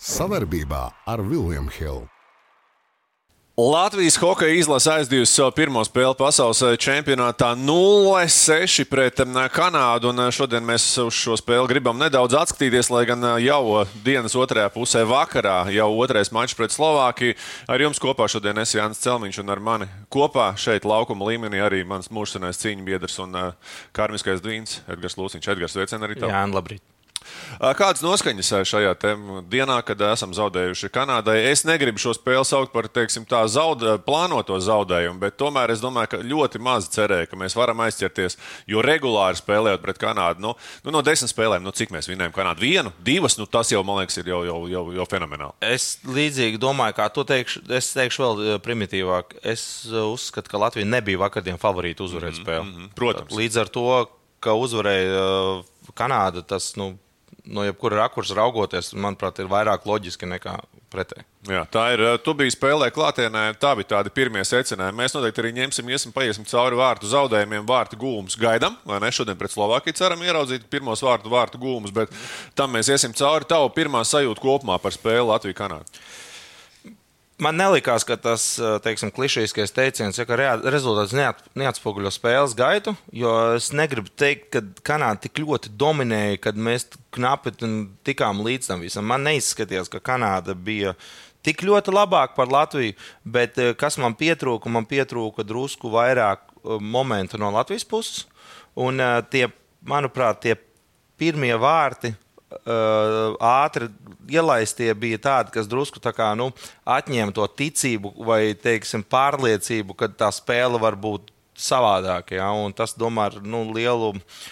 Savarbībā ar Vilniņu Hildu. Latvijas hokeja izlase aizdevusi savu pirmo spēli pasaules čempionātā 0-6 pret Kanādu. Un šodien mēs uz šo spēli gribam nedaudz atskatīties, lai gan jau dienas otrajā pusē vakarā jau otrais mačs pret Slovākiju. Ar jums kopā šodien es Jānis Celmiņš un ar mani kopā šeit laukuma līmenī arī mans mūžsanais cīņu biedrs un karmiskais dvīns Edgars Lūsiņš. Edgars, sveicien arī tev! Jā, labrīt! Kādas noskaņas šajā dienā, kad esam zaudējuši Kanādai? Es negribu šo spēli saukt par teiksim, tā zaudē, plānoto zaudējumu, bet tomēr es domāju, ka ļoti maz cerēju, ka mēs varam aizķerties. Jo regulāri spēlējot pret Kanādu, nu, nu, no desmit spēlēm, nu, cik mēs vinējam Kanādu? Vienu, divas, nu, tas jau, man liekas, ir jau, jau, jau, jau fenomenāli. Es līdzīgi domāju, kā tu teikšu, es teikšu vēl primitīvāk. Es uzskatu, ka Latvija nebija vakardien favorīta uzvarēt -hmm, spēli. Mm -hmm, protams. Līdz ar to, ka uzvarēja Kanāda, tas, nu, no jebkura rakursa raugoties, manuprāt, ir vairāk loģiski nekā pretēji. Jā, tā ir. Tu biji spēlē klātienē, tā bija tādi pirmie secinājumi. Mēs noteikti arī ņemsim, iesim, paiesim cauri vārtu zaudējumiem, vārtu gūmus. Gaidām, vai ne? Šodien pret Slovākiju ceram ieraudzīt pirmos vārtu, vārtu gūmus, bet tam mēs iesim cauri. Tavu pirmā sajūta kopumā par spēli Latviju-Kanādu. Man nelikās, ka tas teiksim, klišejiskais teiciens, ja, ka rezultāts neat, neatspoguļo spēles gaitu. Jo es negribu teikt, ka Kanāda tik ļoti dominēja, kad mēs knapi tikām līdz tam visam. Man neizskatījās, ka Kanāda bija tik ļoti labāka par Latviju, bet kas man pietrūka, man pietrūka drusku vairāk momentu no Latvijas puses. Un tie, manuprāt, tie pirmie vārti uh, ātri ielaistie bija tādi, kas drusku kā, nu, atņēma to ticību vai teiksim, pārliecību, ka tā spēle var būt savādāka. Ja? Un tas, domāju, nu, lielu. Uh,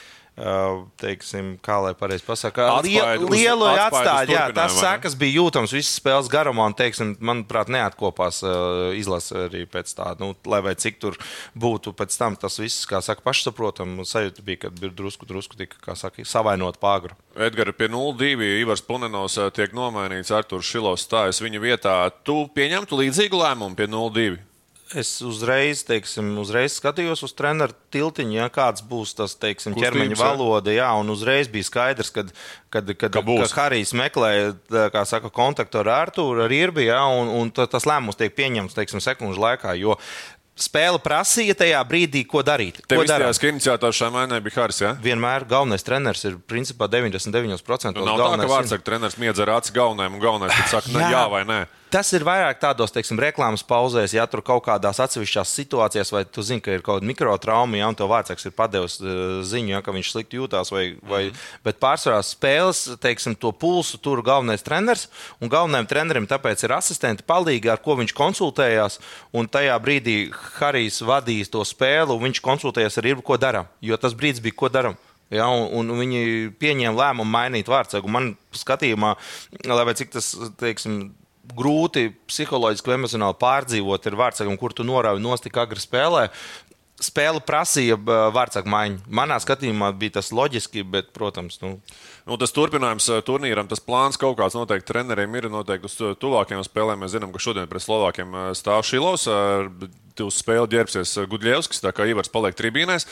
teiksim, kā lai pareizi pasakā, lielu, atstāju. Jā, tas sekas bija jūtams visas spēles garumā, un, teiksim, manuprāt, neatkopās uh, izlase arī pēc tā, nu, lai vai cik tur būtu pēc tam tas viss, kā saka, pašsaprotam, sajūta bija, ka bija drusku, drusku tika, kā saka, savainot pāgru. Edgars pie 0-2 Ivars Punenovs tiek nomainīts, Arturs Šilovs stājas viņa vietā. Tu pieņemtu līdzīgu lēmumu pie 0-2? Es uzreiz, teiksim, uzreiz skatījos uz treneru tiltiņu, ja, kāds būs tas teiksim, ķermeņa valoda. Jā, un uzreiz bija skaidrs, kad, kad, kad, ka kad Harijs meklēja saka, kontaktu ar Arthuru, ar Irbi, ja, un, un tas lēmums tiek pieņemts teiksim, sekundžu laikā. Jo spēle prasīja tajā brīdī, ko darīt. Tev izskatījās, ka iniciators šai mainai bija Haris. Ja? Vienmēr galvenais treneris ir principā 99%. Nu, nav tā, ka vārds saka, treneris miedz ar aci galvenajam un galvenais, saka, jā. Ne, jā vai nē. Tas ir vairāk tādos, teiksim, reklāmas pauzēs, ja tur kaut kādās atsevišķās situācijās, vai tu zini, ka ir kaut kāda mikrotrauma, ja un tev vārdsargs ir padevis uh, ziņu, ja, ka viņš slikti jūtās, vai, vai, mm. bet pārsvarā spēles, teiksim, to pulsu tur galvenais treneris, un galvenajam trenerim tāpēc ir asistenti palīgi, ar ko viņš konsultējās, un tajā brīdī Harijs vadīs to spēli, un viņš konsultējās ar Irbu, ko darām, jo tas brīdis bija, ko darām. Ja, un, un viņi pieņēma lēmumu mainīt vārdsargu. Man skatījumā, lai cik tas, teiksim, grūti psiholoģiski vai emocionāli pārdzīvot, ir vārdsakām, kur tu norauj nost tik agri spēlē. Spēle prasīja vārdsakāmu maiņu. Manā skatījumā bija tas loģiski, bet, protams, nu, Nu, tas turpinājums turnīram, tas plāns kaut kāds noteikti treneriem ir. Noteikti uz tuvākajām spēlēm mēs zinām, ka šodien pret Slovākiem stāv Šilovs uz spēli ģērbsies Gudļevskis, tā kā Ivars paliek tribīnēs.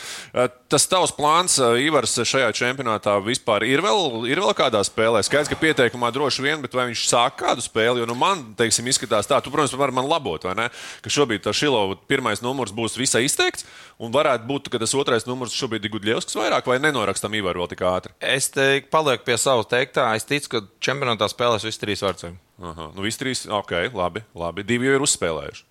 Tas tavs plāns, Ivars, šajā čempionātā vispār ir vēl, ir vēl kādā spēlē? Skaidrs, ka pieteikumā droši vien, bet vai viņš sāk kādu spēli? Jo nu, man, teiksim, izskatās tā, tu, protams, vari man labot, vai ne? Ka šobrīd tā Šilova pirmais numurs būs visai izteikts, un varētu būt, ka tas otrais numurs šobrīd ir Gudļevskis vairāk, vai nenorakstam Ivaru vēl tik ātri? Es teiktu, palieku pie savas teiktā. Es ticu, ka čempionātā spēlēs visi trīs vārdsargi. Nu visi trīs, ok, labi, labi. Divi jau ir uzspēlējuši.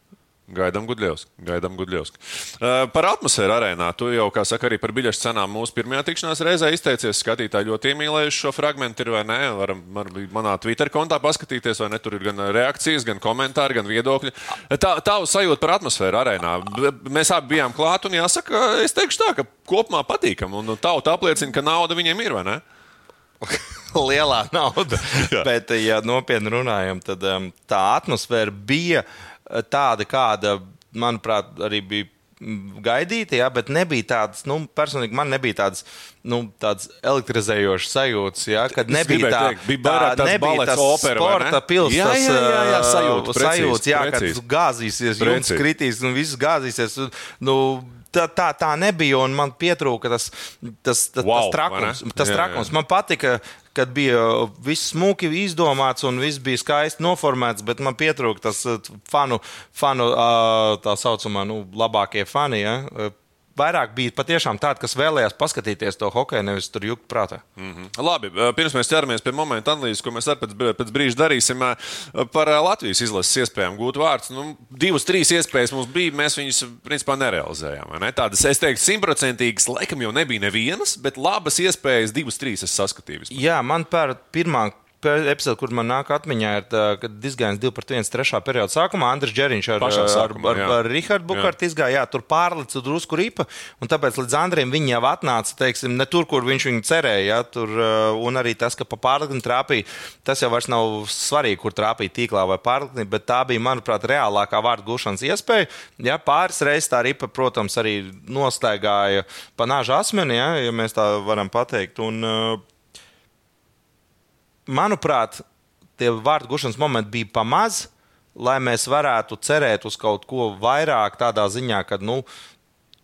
Gaidām Gudļevski. Gaidām Gudļevski. Uh, par atmosfēru arēnā. Tu jau, kā saka, arī par biļešu cenām mūsu pirmajā tikšanās reizē izteicies. Skatītāji ļoti iemīlējuši šo fragment, ir vai nē. Varam var manā Twitter kontā paskatīties, vai ne. Tur ir gan reakcijas, gan komentāri, gan viedokļi. Tā, tavu sajūta par atmosfēru arēnā. Mēs abi bijām klāt un jāsaka, es teikšu tā, ka kopumā patīkam. Un tauta apliecina, ka nauda viņiem ir, vai ne? Lielā nauda. Bet, ja nopietni runājam, tad um, tā atmosfēra bija. Uh, tāda, kāda, manuprāt, arī bija gaidīta, ja, bet nebija tādas, nu, personīgi man nebija tādas, nu, tādas elektrizējošas sajūtas, ja, kad nebija tā, teikt, bija tā, nebija tas opera, sporta pilsēta, jā, jā, jā, jā, sajūta, sajūta, jā, precīzi. kad gāzīsies, jums kritīs un viss gāzīsies. Nu, tā, tā, tā nebija. Man pietrūka tas, tas, tas, wow, tas trakums. Tas trakums. Man patika, kad bija viss smuki izdomāts un viss bija skaisti noformēts, bet man pietrūka tas uh, fanu, fanu tā saucamā, nu, labākie fani. Ja? Vairāk bija patiešām tādi, kas vēlējās paskatīties to hokeju, nevis tur jukt prātā. Mm -hmm. Labi, pirms mēs ķeramies pie momenta analīzes, ko mēs arī pēc, pēc brīža darīsim, par Latvijas izlases iespējām gūt vārdus. Nu, divas, trīs iespējas mums bija, mēs viņus principā nerealizējām. Ne? Tādas, es teiktu, simtprocentīgas, laikam jau nebija nevienas, bet labas iespējas, divas, trīs es saskatīju. Vispār. Jā, man par pirmā epizode, kur man nāk atmiņā, ir tā, kad izgājās 2 pret 1 trešā perioda sākumā. Andris Džeriņš ar, sākumā, ar, ar, ar Rihardu Bukārtu izgāja, jā, tur pārlica drusku ripa, un tāpēc līdz Andriem viņi jau atnāca, teiksim, ne tur, kur viņš viņu cerēja, jā, tur, un arī tas, ka pa pārlikni trāpīja, tas jau vairs nav svarīgi, kur trāpīja tīklā vai pārlikni, bet tā bija, manuprāt, reālākā vārdu gūšanas iespēja. Jā, pāris reizes tā ripa, protams, arī nostaigāja pa nāža asmeni, jā, ja mēs tā varam pateikt. Un, uh, manuprāt, tie vārdu gušanas momenti bija pamaz, lai mēs varētu cerēt uz kaut ko vairāk, tādā ziņā, ka nu,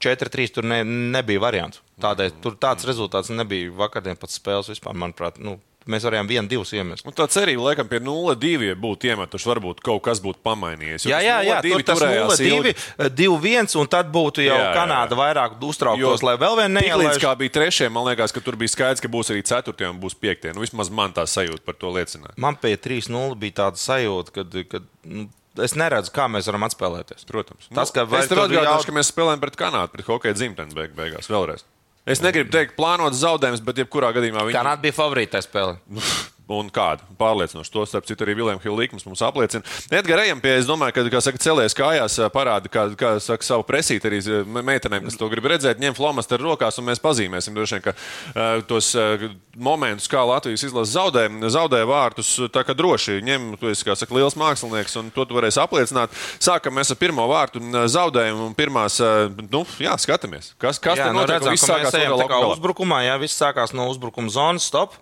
4-3 tur ne, nebija variants. Tādēļ tur tāds rezultāts nebija vakardien pēc spēles vispār, manuprāt. Nu, Mēs varējām vienu, divus iemest. Un tā cerība, laikam, pie 0-2 būtu iemetuši, varbūt kaut kas būtu pamainījies. Jā, jā, jā tur tas 0-2, 2-1, un tad būtu jau jā, jā. Kanāda vairāk uztrauktos, jo lai vēl vien neielaiž. Līdz kā bija trešie, man liekas, ka tur bija skaidrs, ka būs arī ceturtie un būs piektie. Nu, vismaz man tā sajūta par to liecināja. Man pie 3-0 bija tāda sajūta, kad, kad nu, Es neredzu, kā mēs varam atspēlēties. Protams. Tas, ka nu, es tev atgādināšu, jau... ka mēs spēlējam pret Kanādu, pret hokeja dzimtenes beig beigās vēlreiz. Es negribu teikt, plānot zaudējumus, bet jebkurā gadījumā viņi. Kanāda bija favorītā spēle. un kādu pārliecinošu. To starp citu arī Viljams Hilīkums mums apliecina. Edgars, ejam pie, es domāju, ka, kā saka, celies kājās, parāda, kā, kā saka, savu presīti arī meitenēm, kas to grib redzēt, ņem flomas ar rokās, un mēs pazīmēsim droši vien, ka uh, tos uh, momentus, kā Latvijas izlase zaudē, zaudē vārtus, tā kā droši ņem, tu esi, kā saka, liels mākslinieks, un to tu varēsi apliecināt. Sākam mēs ar pirmo vārtu zaudējumu, un pirmās, uh, nu, jā, skatāmies. Kas, kas jā, tur nu, notiek? Redzam, viss sākās no uzbrukumā, jā, viss sākās no uzbrukuma zonas, stop.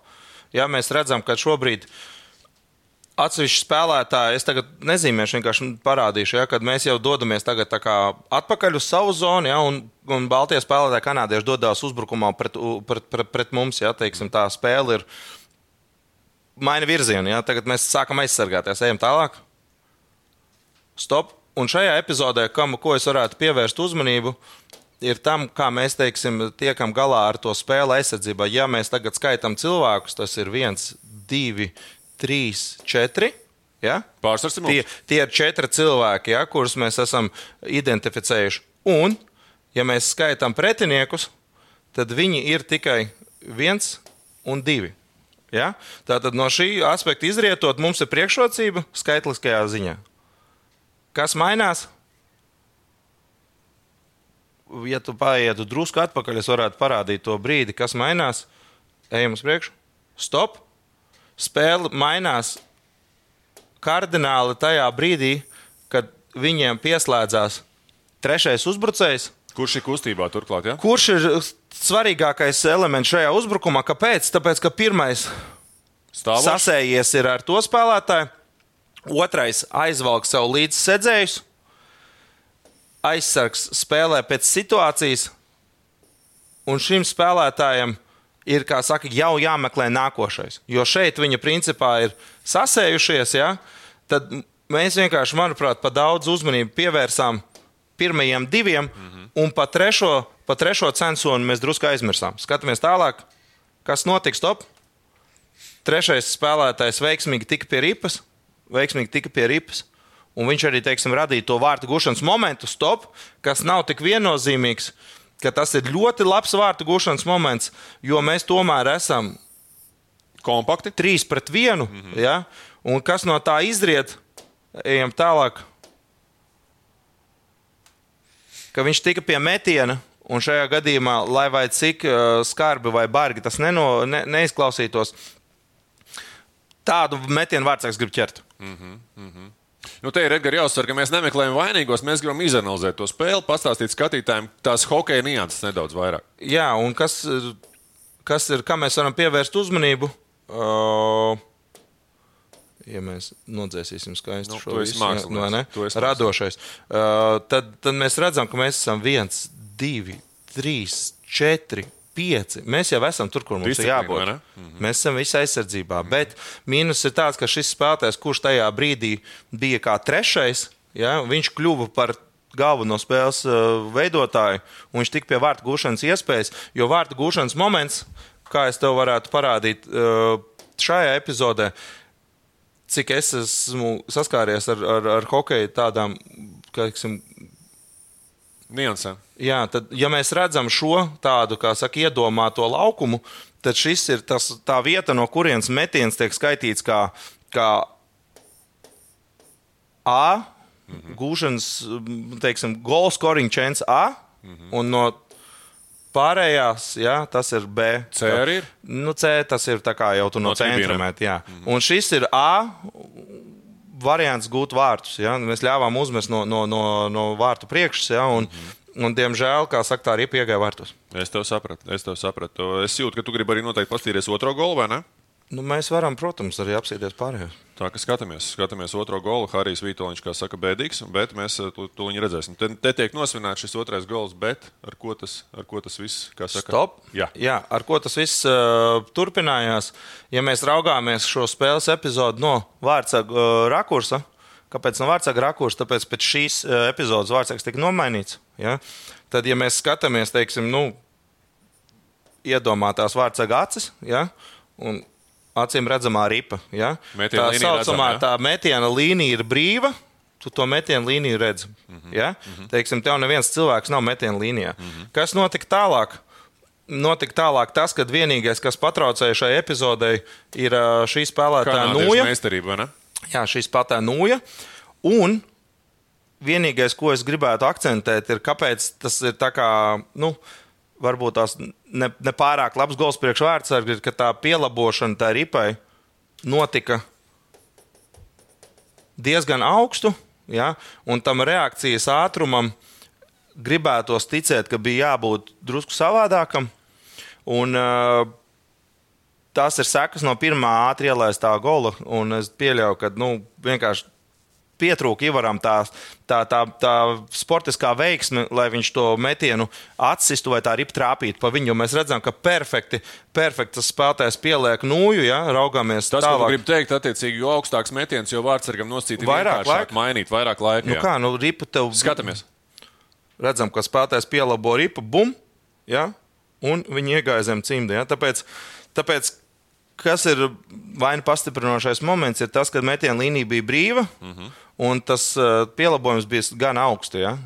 Ja mēs redzam, ka šobrīd atsevišķi spēlētāji, es tagad nezīmēšu, vienkārši parādīšu, ja, kad mēs jau dodamies atpakaļ uz savu zonu, ja, un, un Baltijas spēlētāji, kanādieši dodas uzbrukumā pret, pret, pret, pret mums. Ja, teiksim, tā spēle ir maina virzienu. Ja, tagad mēs sākam aizsargāties, ejam tālāk. Stop. Un šajā epizodē, kam, ko es varētu pievērst uzmanību, ir tam, kā mēs teiksim, tiekam galā ar to spēli aizsardzībā. Ja mēs tagad skaitām cilvēkus, tas ir viens, divi, trīs, četri. Ja? Pārsvars ir tie, tie ir četri cilvēki, ja, kurus mēs esam identificējuši. Un, ja mēs skaitām pretiniekus, tad viņi ir tikai viens un divi. Ja? Tātad no šī aspekta izrietot, mums ir priekšrocība skaitliskajā ziņā. Kas mainās? Ja tu paietu drusku atpakaļ, es varētu parādīt to brīdi, kas mainās. Ejam uz priekšu, stop. Spēle mainās kardināli tajā brīdī, kad viņiem pieslēdzās trešais uzbrucējs. Kurš ir kustībā turklāt? Ja? Kurš ir svarīgākais elements šajā uzbrukumā? Kāpēc? Tāpēc, ka pirmais Stāvoši. sasējies ir ar to spēlētāju, otrais aizvelk sev līdzi sedzējus, aizsargs spēlē pēc situācijas, un šim spēlētājam ir, saka, jau jāmeklē nākošais. Jo šeit viņa principā ir sasējušies, ja? tad mēs vienkārši, manuprāt, pa daudz uzmanību pievērsām pirmajiem diviem, mm -hmm. un pa trešo, pa trešo censonu mēs drusku aizmirsām. Skatāmies tālāk, kas notiks top. Trešais spēlētājs veiksmīgi tika pie ripas, veiksmīgi tika pie ripas. Un viņš arī teiksim, radīja to vārtu gušanas momentu, stop, kas nav tik viennozīmīgs, ka tas ir ļoti labs vārtu gušanas moments, jo mēs tomēr esam kompakti. Trīs pret vienu. Mm -hmm. ja? Un kas no tā izriet? Ejam tālāk. Ka viņš tika pie metiena, un šajā gadījumā, lai vai cik uh, skarbi vai bargi tas neno, ne, neizklausītos, tādu metienu vārdsargs grib ķert. Mm -hmm, mm -hmm. Nu, te ir jāuzsver, ka mēs nemeklējam vainīgos. Mēs gribam izanalizēt to spēli, pastāstīt skatītājiem tās hokeja nianses nedaudz vairāk. Jā, un kas, kas ir, kam mēs varam pievērst uzmanību? Uh, ja mēs nodzēsīsim skaistu nu, šo visu, no, ne, radošais, uh, tad, tad mēs redzam, ka mēs esam viens, divi, trīs, četri, pieci. Mēs jau esam tur, kur mums Disciplīna, ir jābūt. ne? Mhm. Mēs esam visi aizsardzībā. Bet mīnus ir tāds, ka šis spēlētājs, kurš tajā brīdī bija kā trešais, ja, viņš kļuva par galveno spēles uh, veidotāju, un viņš tika pie vārtu gūšanas iespējas. Jo vārtu gūšanas moments, kā es tev varētu parādīt uh, šajā epizodē, cik es esmu saskāries ar, ar, ar hokeju tādām, kā teiksim, Niansē. Jā, tad, ja mēs redzam šo tādu, kā saka, iedomāto laukumu, tad šis ir tas, tā vieta, no kurienes metiens tiek skaitīts kā, kā A, Mhm. gūšanas, teiksim, goal scoring chance A, Mhm. un no pārējās, jā, tas ir B. C arī ir? Nu, C tas ir tā kā jau tu no, No centra met, jā. Un šis ir A variants gūt vārtus. Ja? Mēs ļāvām uzmest no, no, no, no vārtu priekšas, ja? un, un, diemžēl, kā saka, tā arī piegāja vārtos. Es tev sapratu. Es tev sapratu. Es jūtu, ka tu gribi arī noteikti pastīties otro golu, vai ne? Nu, mēs varam, protams, arī apsieties pārējos. Tā kā skatāmies, skatāmies otro golu. Harijs Vitoļņš, kā saka, bēdīgs, bet mēs eh, to tūlīt redzēsim. Te, te tiek nosvināts šis otrais gols, bet ar ko tas, ar ko tas viss, kā saka, Stop. Jā. Jā, ar ko tas viss uh, turpinājās? Ja mēs raugāmies šo spēles epizodu no vārdsarga uh, rakursa, kāpēc no vārdsarga rakursa? Tāpēc pēc šīs uh, epizodes vārdsargs tika nomainīts. Ja? Tad, ja mēs skatāmies, teiksim, nu, iedomātās vārdsarga acis, ja? un acīm redzamā ripa. Ja? Metiena tā saucamā redzam, ja? tā metiena līnija ir brīva. Tu to metienu līniju redzi. Mm. -hmm. ja? mm -hmm. Teiksim, tev neviens cilvēks nav metiena līnijā. Mm -hmm. Kas notika tālāk? Notika tālāk tas, ka vienīgais, kas patraucēja šai epizodei, ir šī spēlētāja nūja. meistarība, ne? Jā, šī spēlētāja nūja. Un vienīgais, ko es gribētu akcentēt, ir, kāpēc tas ir tā kā, nu, varbūt tās ne, ne labs gols priekš vārdsargi, ir, ka tā pielabošana tā ripai notika diezgan augstu, ja, un tam reakcijas ātrumam gribētos ticēt, ka bija jābūt drusku savādākam. Un, uh, tas ir sekas no pirmā ātri ielaistā gola. Es pieļauju, ka nu, vienkārši pietrūka Ivaram tā, tā, tā, tā sportiskā veiksme, lai viņš to metienu atsistu vai tā ripu trāpītu pa viņu. Mēs redzam, ka perfekti, perfekti tas spēlētājs pieliek nūju, ja raugāmies Tas, tālāk. gribu teikt, attiecīgi, jo augstāks metiens, jo vārdsargam noscīt Vairāk laika? mainīt, vairāk laika. Nu jā. kā, nu, ripa tev. Skatāmies. Redzam, ka spēlētājs pielabo ripu, bum, ja, un viņi iegāja zem cimda. Ja? Tāpēc, tāpēc, kas ir vaina pastiprinošais moments, ir tas, ka metiena līnija bija brīva, uh -huh. un tas uh, pielabojums bija gan augsts. Ja?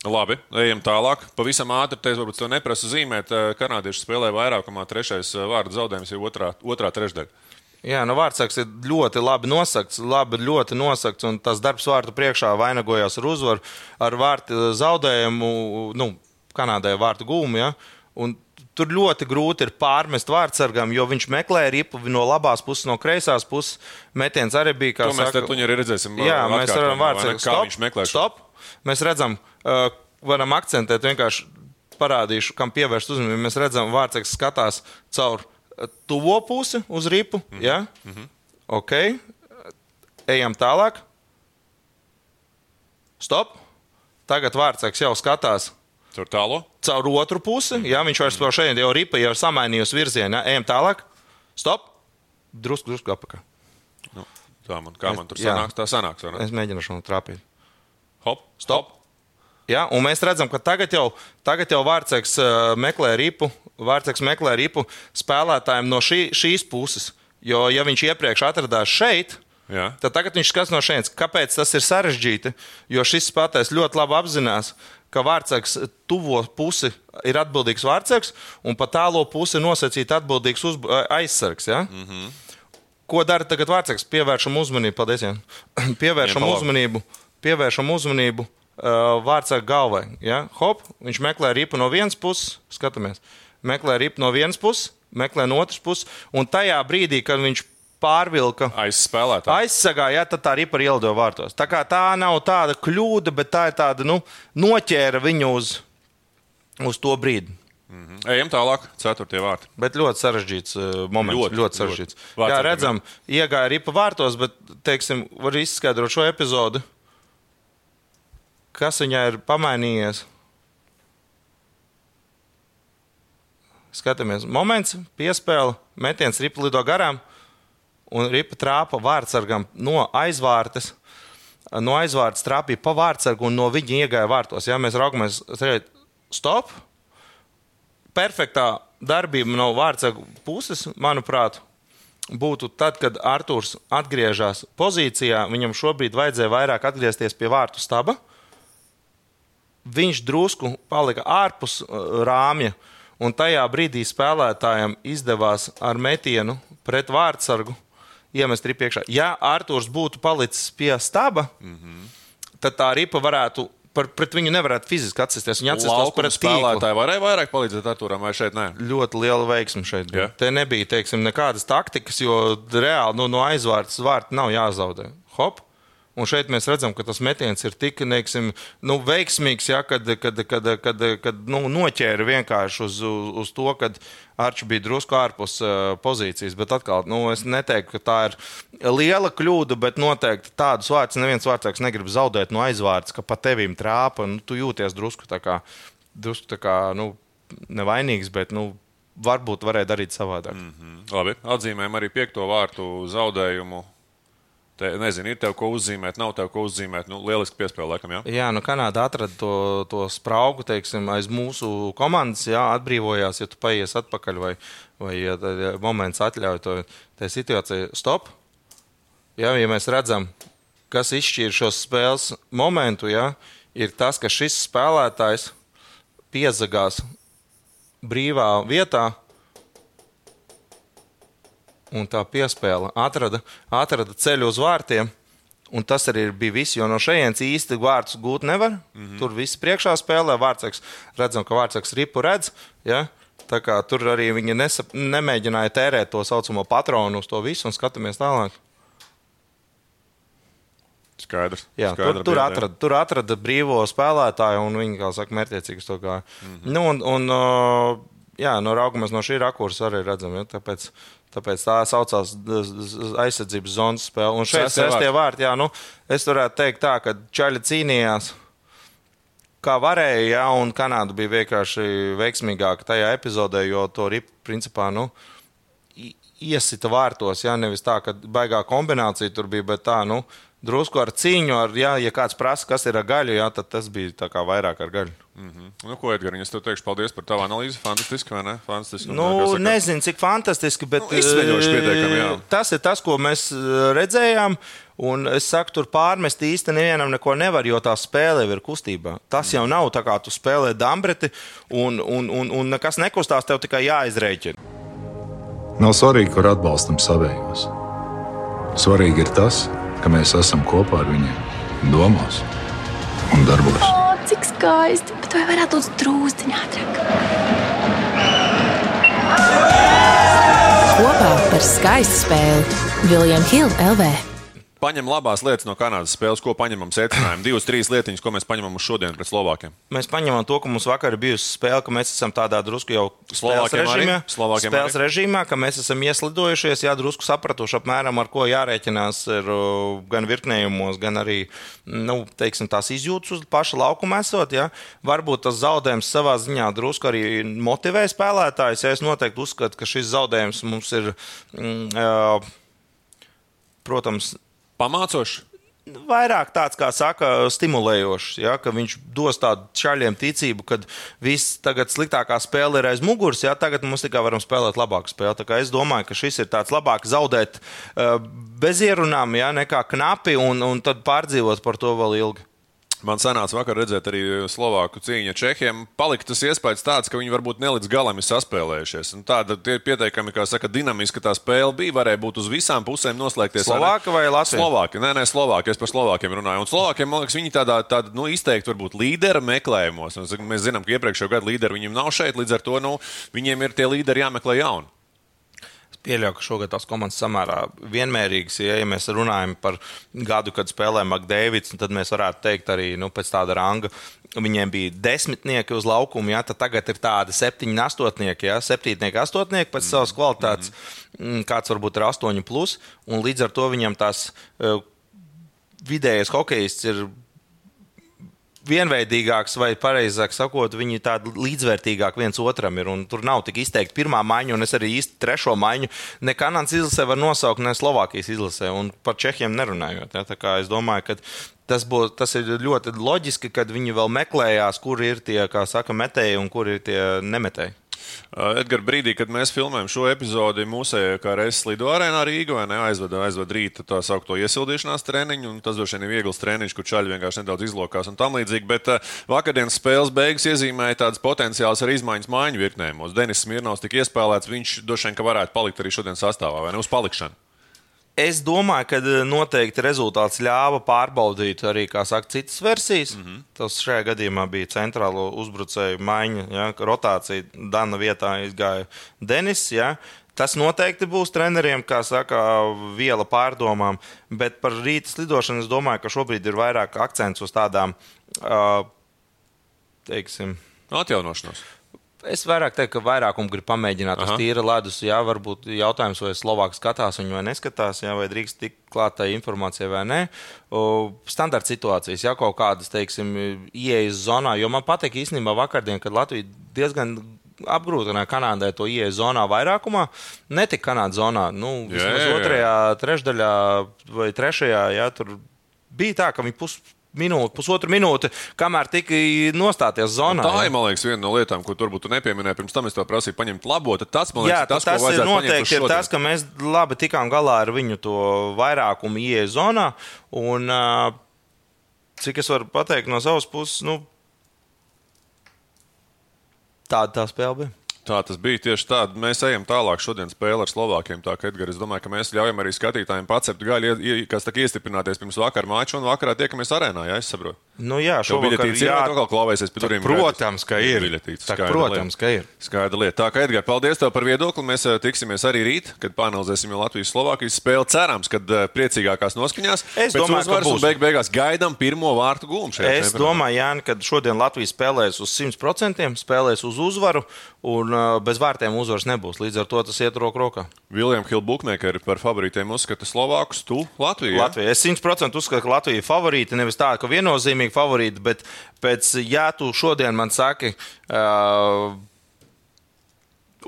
Labi, ejam tālāk. Pavisam ātri, te varbūt to neprasu zīmēt. eh, Kanādieši spēlē vairākumā, trešais eh, vārdu zaudējums ir otrā, otrā trešdaļa. Jā, nu vārdsargs ir ļoti labi nosakts, labi, ļoti nosakts, un tas darbs vārtu priekšā vainagojās ar uzvaru, ar vārtu zaudējumu, nu, Kanādai vārtu gūmu. Ja? Un Tur ļoti grūti ir pārmest vārdsargam, jo viņš meklē ripu no labās puses, no kreisās puses. Metiens arī bija kā To mēs tuņi arī redzēsim. Jā, uh, mēs varam vārdsargu Kā stop, viņš meklē stop. Mēs redzam, uh, varam akcentēt, vienkārši parādīšu, kam pievērst uzmanību. Mēs redzam, vārdsargs skatās caur uh, tuvo pusi uz ripu. Mm -hmm. ja? mm -hmm. Ok, ejam tālāk. Stop. Tagad vārdsargs jau skatās Tur tālo. caur otru pusi. Jā, viņš vairs par šeit jau ripa jau ir samainījusi virzienu. Jā, ejam tālāk. Stop. Drusku, drusku apakā. Nu, tā man, kā man tur Jā. sanāks, tā sanāks. Es mēģināšu šo trāpīt. Hop, Stop. Ja, un mēs redzam, ka tagad jau, tagad jau Vārtsaks uh, meklē ripu, Vārtsaks meklē ripu spēlētājiem no šī, šīs puses. Jo, ja viņš iepriekš atradās šeit, Jā. tad tagad viņš skatās no šejienes. Kāpēc tas ir sarežģīti? Jo šis spēlētājs ļoti labi apzinās, ka Vārtsaks tuvo pusi ir atbildīgs Vārtsaks, un pa tālo pusi nosacīt atbildīgs uzb- aizsargs. Ja? Mm -hmm. Ko dara tagad Vārtsaks? Pievēršam uzmanību, paldies. Jāni. Pievēršam labi. uzmanību, pievēršam uzmanību uh, Vārtsaka galvai. Ja? Hop, viņš meklē ripu no vienas puses, skatāmies. Meklē ripu no vienas puses, meklē no otras puses, un tajā brīdī, kad viņš pārvilka Aizspēlētāji. aizsargā, ja tad tā ripa ielido vārtos. Tā kā tā nav tāda kļūda, bet tā ir tāda, nu, noķēra viņu uz, uz to brīdi. Ejam tālāk. Ceturtie vārti. Bet ļoti sarežģīts uh, moments. Ļoti, Ļoti, ļoti ļoti. sarežģīts. Vārdsargam, Jā, jā. redzam, iegāja ripa vārtos, bet, teiksim, var izskaidrot šo epizodu. Kas viņai ir pamainījies? skatāmies, moments, piespēle, metiens, ripa lido garām, un ripa trāpa vārdsargam no aizvārtes. No aizvārtes trāpīja pa vārdsargu un no viņa iegāja vārtos. Ja mēs raugamies, tad stop. Perfektā darbība no vārdsargu puses, manuprāt, būtu tad, kad Arthurs atgriežas pozīcijā. Viņam šobrīd vajadzēja vairāk atgriezties pie vārtu staba. Viņš drusku palika ārpus uh, rāmja, un tajā brīdī spēlētājiem izdevās ar metienu pret vārdsargu iemest ripu iekšā. Ja Arthurs būtu palicis pie staba, mm -hmm. tad tā ripa varētu par, pret viņu nevarētu fiziski atsisties. Viņa atsistos pret spēlētāju. Varēja vairāk palīdzēt Arturam vai šeit? Nē? Ļoti liela veiksme šeit. Yeah. Te nebija teiksim, nekādas taktikas, jo reāli nu, no aizvārtas vārta nav jāzaudē. Hop! Un šeit mēs redzam, ka tas metiens ir tik neiksim, nu, veiksmīgs, ja, kad, kad, kad, kad, kad nu, noķēra vienkārši uz, uz, uz to, ka Arčs bija drusku ārpus uh, pozīcijas. Bet atkal, nu, es neteiktu, ka tā ir liela kļūda, bet noteikti tādus vārdus neviens vārdsargs negrib zaudēt no aizvārds, ka pa tevīm trāpa. Nu, tu jūties drusku tā kā, drusku tā kā nu, nevainīgs, bet nu, varbūt varēja darīt savādāk. Mm -hmm. Labi, atzīmējam arī piekto vārtu zaudējumu Te, nezinu, ir tev ko uzzīmēt, nav tev ko uzzīmēt. Nu, lieliski piespēle, laikam, jā. Jā, nu Kanāda atrada to, to spraugu, teiksim, aiz mūsu komandas, jā, atbrīvojās, ja tu paies atpakaļ vai, vai ja, ja moments atļauj to situāciju. Stop! Jā, ja mēs redzam, kas izšķīra šo spēles momentu, jā, ir tas, ka šis spēlētājs piezagās brīvā vietā, un tā piespēle atrada, atrada ceļu uz vārtiem. Un tas arī bija viss, jo no šejienes īsti vārdus gūt nevar. Mm -hmm. Tur viss priekšā spēlē. Vārdsaks, redzam, ka vārdsaks ripu redz. Ja? Tā kā tur arī viņi nesap, nemēģināja tērēt to saucamo patronu uz to visu un skatāmies tālāk. Skaidrs. Jā, Skaidra tur, tur, atrada, tur atrada brīvo spēlētāju, un viņi, kā saka, mērķiecīgi to gāja. Mm -hmm. nu, un, un, jā, no raugamies no šī rakursa arī redzam. Ja, tāpēc Tāpēc tā saucās aizsardzības zonas spēle. Un šeit sestie vārti, jā, nu, es varētu teikt tā, ka Čaļa cīnījās kā varēja, jā, un Kanāda bija vienkārši veiksmīgāka tajā epizodē, jo to ripu principā, nu, iesita vārtos, jā, nevis tā, ka baigā kombinācija tur bija, bet tā, nu, drusku ar cīņu, ar, jā, ja kāds prasa, kas ir ar gaļu, jā, tad tas bija tā kā vairāk ar gaļu. Mm -hmm. Nu, ko, Edgars, es tev teikšu paldies par tavu analīzi. Fantastiski, vai ne? Fantastiski. Nu, nezinu, cik fantastiski, bet nu, jā. tas ir tas, ko mēs redzējām. Un es saku, tur pārmest īsti nevienam neko nevar, jo tā spēle jau ir kustībā. Tas jau nav tā kā tu spēlē dambreti, un, un, un, un nekas nekustās, tev tikai jāizrēķina. Nav svarīgi, kur atbalstam savējos. Svarīgi ir tas, ka mēs esam kopā ar viņiem, domās un darbos. O, cik skaisti! Bet vai varētu būt drūzdiņā ātrāk? Kopā par skaistu spēli Viljams Hilde LV paņem labās lietas no Kanādas spēles, ko paņemam secinājumu. Divas, trīs lietiņas, ko mēs paņemam uz šodien pret Slovākiem. Mēs paņemam to, ka mums vakar ir bijusi spēle, ka mēs esam tādā drusku jau Slovākiem režīmā, Slovākiem spēles arī. režīmā, ka mēs esam ieslidojušies, jā, drusku sapratuši apmēram, ar ko jārēķinās ir, gan virknējumos, gan arī nu, teiksim, tās izjūtas uz paša laukuma esot. Jā. Varbūt tas zaudējums savā ziņā drusku arī motivē spēlētājus. Ja es noteikti uzskatu, ka šis zaudējums mums ir. Mm, uh, protams, Pamācošs? Vairāk tāds, kā saka, stimulējošs. Ja, viņš dos tādu čaļiem ticību, ka viss tagad sliktākā spēle ir aiz muguras, ja tagad mums tikai varam spēlēt labāku spēli. Es domāju, ka šis ir tāds labāk zaudēt uh, bez ierunām, ja, nekā knapi un, un tad pārdzīvot par to vēl ilgi. Man sanāca vakar redzēt arī Slovāku cīņu Čehiem. Palika tas iespējas tāds, ka viņi varbūt ne līdz galam ir saspēlējušies. Un tāda ir pieteikami, kā saka, dinamiska tā spēle bija. Varēja būt uz visām pusēm noslēgties. Slovāka vai Latvija? Slovāka, nē, nē, Slovāka. Es par Slovākiem runāju. Un Slovākiem, man liekas, viņi tādā, tādā nu, izteikti varbūt līdera meklējumos. Un, mēs zinām, ka iepriekšējo gadu līderi viņiem nav šeit, līdz ar to nu, viņiem ir tie līderi jāmeklē jauni pieļauju, ka šogad tās komandas samērā vienmērīgas. Ja, ja mēs runājam par gadu, kad spēlēja Makdēvids, tad mēs varētu teikt arī nu, pēc tāda ranga. Viņiem bija desmitnieki uz laukuma, ja, tad tagad ir tādi septiņi, astotnieki, ja, septītnieki, astotnieki pēc savas kvalitātes, mm. kāds varbūt ir astoņi plus, un līdz ar to viņam tās uh, vidējais hokejists ir vienveidīgāks, vai precīzāk sakot, viņi tādi līdzvērtīgāki viens otram ir. Tur nav tik izteikti pirmā maiņa, un es arī īsti trešo maiņu ne Kanādas izlasē var nosaukt, ne Slovākijas izlasē, un par Čehiem nerunājot. Ja? Es domāju, ka tas, būs, tas ir ļoti loģiski, kad viņi vēl meklējās, kur ir tie, kā saka, metēji un kur ir tie nemetēji. Uh, Edgars, brīdī, kad mēs filmējam šo epizodi, mūsējā kā reizes lido arēnā Rīgā, vai ne aizved, aizved rīta tā saucamo iesildīšanās treniņu, un tas droši vien ir viegls treniņš, kur čaļi vienkārši nedaudz izlokās un tam līdzīgi. Bet uh, vakardienas spēles beigas iezīmēja tādas potenciāls ar izmaiņas maiņu virknēm. Denis Smirnovs tika iespēlēts, viņš droši vien varētu palikt arī šodien sastāvā vai ne uz palikšanu. Es domāju, ka eh, noteikti rezultāts ļāva pārbaudīt arī saka, citas versijas. Mm -hmm. Tas šajā gadījumā bija centrālo uzbrucēju maiņa, ja, rotācija. Dana vietā izgāja Denis. Ja. Tas noteikti būs treneriem, kā saka, viela pārdomām. Bet par rīta lidošanu es domāju, ka šobrīd ir vairāk akcents uz tādām, uh, teiksim, atjaunošanos. Es vairāk teiktu, ka vairākumu grib pamēģināt uz tīra ledus. Jā, varbūt jautājums, vai Slovāks skatās viņu vai neskatās, jā, vai drīkst tikt klāt tai informācijai vai nē. Standarta situācijas, ja kaut kādas, teiksim, ieejas zonā, jo man patīk īstenībā vakardien, kad Latvija diezgan apgrūtināja Kanādai to ieejas zonā vairākumā. Netika Kanādas zonā, nu, vismaz jā, jā, jā. otrajā, trešdaļā vai trešajā, jā, tur bija tā, ka viņi pus minūte, pusotru minūti, kamēr tika nostāties zonā. Un tā ir, man liekas, viena no lietām, ko turbūt nepieminēja. Pirms tam es to prasīju, paņemt labo. Tas, man liekas, jā, tas, tas ir noteikti ir tas, ka mēs labi tikām galā ar viņu to vairākumu ieeja zonā. Un, cik es varu pateikt no savas puses, nu, tāda tā spēle bija. Tā tas bija tieši tā. Mēs ejam tālāk šodien spēlē ar Slovākiem. Tā kā Edgars, es domāju, ka mēs ļaujam arī skatītājiem pacept gaļu, kas tā iestiprināties pirms vakar māča un vakarā tiekamies arēnā, ja es saprotu. Nu jā, šovakar jā, tā klauvēsies pie durvīm. Protams, ka ir. Tā, protams, ka ir. Skaidra lieta. Tā kā Edgars, paldies tev par viedokli. Mēs eh, tiksimies arī rīt, kad panelizēsim Latvijas-Slovākijas spēli. Cerams, ka eh, priecīgākās noskaņās. Es domāju, ka būs. Beig beigās gaidām pirmo vārtu gūmu šajā Es domāju, Jāni, ka šodien Latvija spēlēs uz 100%, spēlēs uz uzvaru un bez vārtiem uzvaras nebūs. Līdz ar to tas iet roku rokā. Viljams Hilda Bukmēkeri par favorītiem uzskata Slovākus, tu Latviju. Ja? Latvija. Es 100% uzskatu, ka Latvija ir favorīta. Nevis tā, ka viennozīmīgi favorīta, bet pēc, ja tu šodien man saki, uh,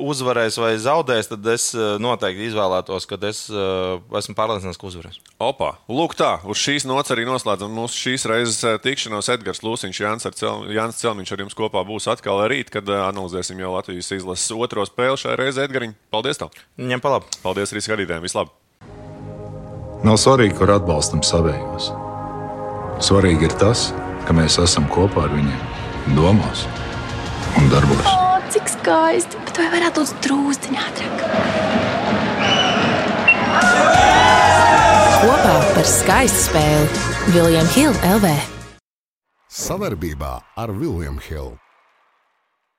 uzvarēs vai zaudēs, tad es noteikti izvēlētos, ka es uh, esmu pārliecināts, ka uzvarēs. Opa, lūk, tā. Uz šīs nots arī noslēdzam mūsu šīs reizes tikšanos. Edgars Lūsiņš, Jānis, Cel, Jānis Celmiņš ar jums kopā būs atkal rīt, kad analizēsim jau Latvijas izlases otro spēli šajā reizē. Edgariņ, paldies tev! Ņem pa labi! Paldies arī skatītājiem! Vislabāk! Nav svarīgi, kur atbalstam savējos. Svarīgi ir tas, ka mēs esam kopā ar viņiem, domās un darbos. Cik skaisti! Bet vai varētu būt drūzdiņā ātrāk? Kopā par skaistu spēli Viljams Hilde LV. Savarbībā ar Vilniņu Hildu.